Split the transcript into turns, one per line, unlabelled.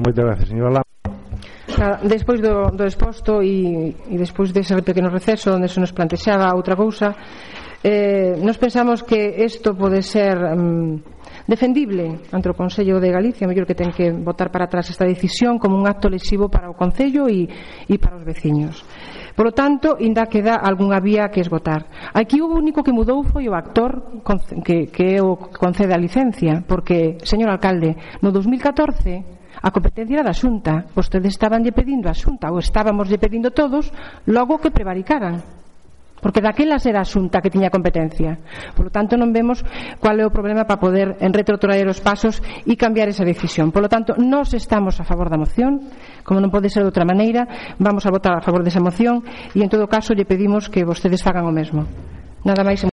moitas gracias, señora Lama.
Nada, despois do, do exposto e, e despois dese pequeno receso onde se nos plantexaba outra cousa eh, nos pensamos que isto pode ser mm, defendible ante o Consello de Galicia mellor que ten que votar para atrás esta decisión como un acto lesivo para o Concello e, e para os veciños Por lo tanto, ainda queda algunha vía que esgotar. Aquí o único que mudou foi o actor que, que o concede a licencia, porque, señor alcalde, no 2014 a competencia era da Xunta vostedes estaban lle pedindo a Xunta ou estábamos lle pedindo todos logo que prevaricaran porque daquelas era a xunta que tiña competencia. Por lo tanto, non vemos cual é o problema para poder en retrotraer os pasos e cambiar esa decisión. Por lo tanto, nós estamos a favor da moción, como non pode ser de outra maneira, vamos a votar a favor desa moción e en todo caso lle pedimos que vostedes fagan o mesmo. Nada máis